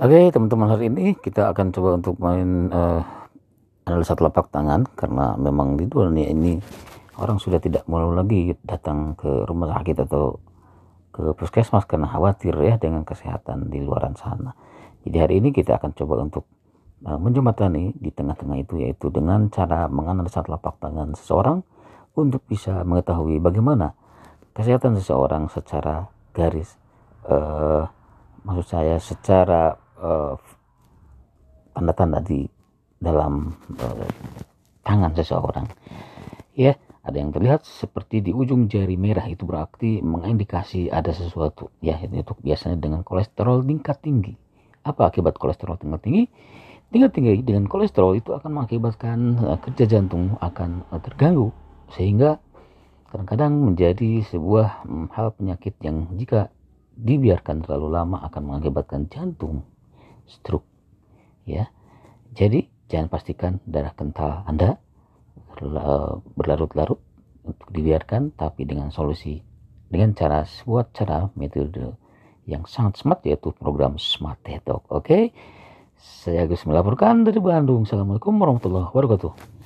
Oke teman-teman hari ini kita akan coba untuk main uh, analisa telapak tangan karena memang di dunia ini orang sudah tidak mau lagi datang ke rumah sakit atau ke puskesmas karena khawatir ya dengan kesehatan di luaran sana. Jadi hari ini kita akan coba untuk uh, menjembatani di tengah-tengah itu yaitu dengan cara menganalisa telapak tangan seseorang untuk bisa mengetahui bagaimana kesehatan seseorang secara garis uh, maksud saya secara uh, tanda-tanda di dalam uh, tangan seseorang. Ya ada yang terlihat seperti di ujung jari merah. Itu berarti mengindikasi ada sesuatu. Ya itu biasanya dengan kolesterol tingkat tinggi. Apa akibat kolesterol tingkat tinggi? Tingkat tinggi dengan kolesterol itu akan mengakibatkan uh, kerja jantung akan uh, terganggu. Sehingga kadang-kadang menjadi sebuah um, hal penyakit yang jika dibiarkan terlalu lama akan mengakibatkan jantung stroke ya. Jadi jangan pastikan darah kental Anda berlarut-larut untuk dibiarkan tapi dengan solusi dengan cara sebuah cara metode yang sangat smart yaitu program Smart Detox oke? Okay? saya Gus melaporkan dari Bandung. Assalamualaikum warahmatullahi wabarakatuh